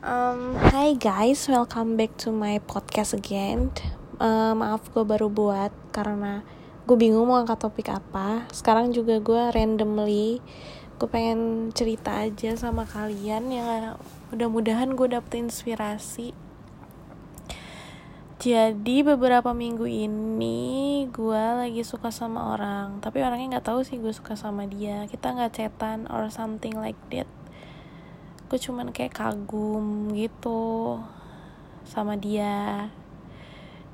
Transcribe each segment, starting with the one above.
Um, hi guys, welcome back to my podcast again. Uh, maaf gue baru buat karena gue bingung mau angkat topik apa. Sekarang juga gue randomly gue pengen cerita aja sama kalian yang mudah-mudahan gue dapet inspirasi. Jadi beberapa minggu ini gue lagi suka sama orang, tapi orangnya nggak tahu sih gue suka sama dia. Kita nggak cetan or something like that gue cuman kayak kagum gitu sama dia.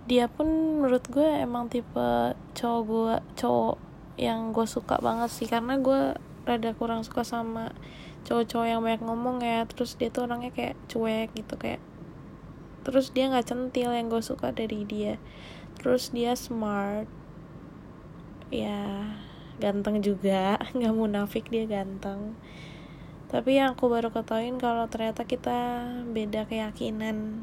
Dia pun menurut gue emang tipe cowok gue cowok yang gue suka banget sih. Karena gue rada kurang suka sama cowok-cowok yang banyak ngomong ya. Terus dia tuh orangnya kayak cuek gitu kayak terus dia nggak centil yang gue suka dari dia. Terus dia smart. Ya ganteng juga. Nggak munafik dia ganteng tapi yang aku baru ketahuin kalau ternyata kita beda keyakinan.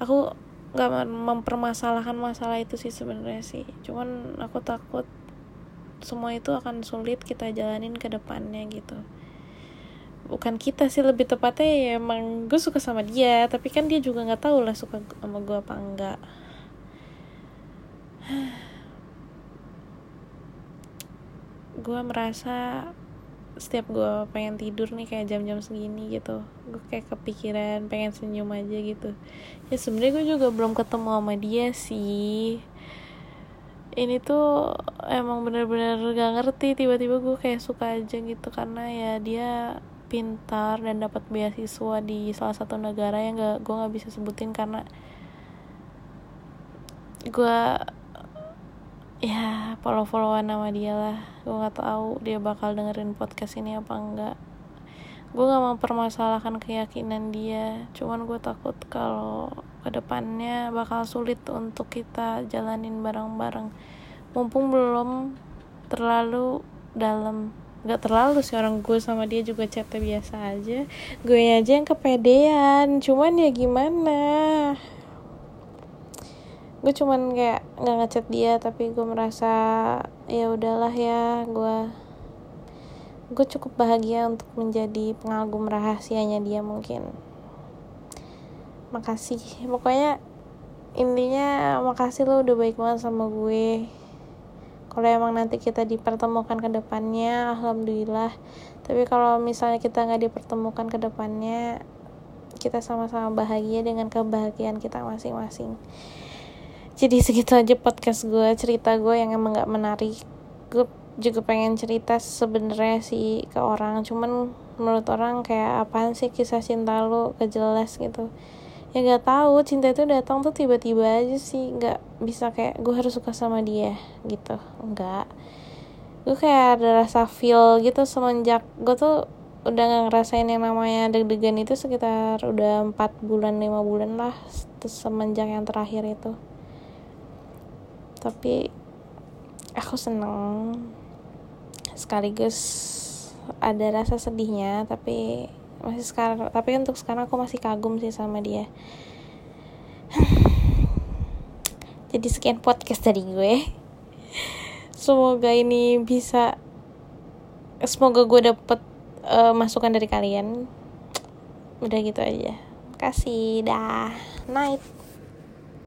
Aku nggak mempermasalahkan masalah itu sih sebenarnya sih. Cuman aku takut semua itu akan sulit kita jalanin ke depannya gitu. Bukan kita sih lebih tepatnya ya emang gue suka sama dia tapi kan dia juga nggak tahu lah suka sama gue apa enggak. Gue merasa setiap gue pengen tidur nih kayak jam-jam segini gitu gue kayak kepikiran pengen senyum aja gitu. Ya sebenarnya gue juga belum ketemu sama dia sih. Ini tuh emang bener-bener gak ngerti tiba-tiba gue kayak suka aja gitu karena ya dia pintar dan dapat beasiswa di salah satu negara yang gak gue nggak bisa sebutin karena gue ya follow followan nama dia lah. Gue nggak tahu dia bakal dengerin podcast ini apa enggak. Gue nggak mau permasalahkan keyakinan dia. Cuman gue takut kalau ke depannya bakal sulit untuk kita jalanin bareng-bareng. Mumpung belum terlalu dalam. Nggak terlalu sih orang gue sama dia juga chatnya biasa aja. Gue aja yang kepedean. Cuman ya gimana gue cuman kayak nggak ngechat dia tapi gue merasa ya udahlah ya gue gue cukup bahagia untuk menjadi pengagum rahasianya dia mungkin. Makasih. Pokoknya intinya makasih lo udah baik banget sama gue. Kalau emang nanti kita dipertemukan ke depannya alhamdulillah. Tapi kalau misalnya kita nggak dipertemukan ke depannya kita sama-sama bahagia dengan kebahagiaan kita masing-masing jadi segitu aja podcast gue cerita gue yang emang gak menarik. Gue juga pengen cerita sebenarnya sih ke orang cuman menurut orang kayak apaan sih kisah cinta lo gak jelas gitu. Ya gak tahu cinta itu datang tuh tiba-tiba aja sih nggak bisa kayak gue harus suka sama dia gitu. Enggak. Gue kayak ada rasa feel gitu semenjak gue tuh udah gak ngerasain yang namanya deg-degan itu sekitar udah empat bulan lima bulan lah semenjak yang terakhir itu tapi aku seneng. Sekaligus ada rasa sedihnya tapi masih sekarang tapi untuk sekarang aku masih kagum sih sama dia. Jadi sekian podcast dari gue. Semoga ini bisa semoga gue dapet uh, masukan dari kalian. Udah gitu aja. Kasih dah. Night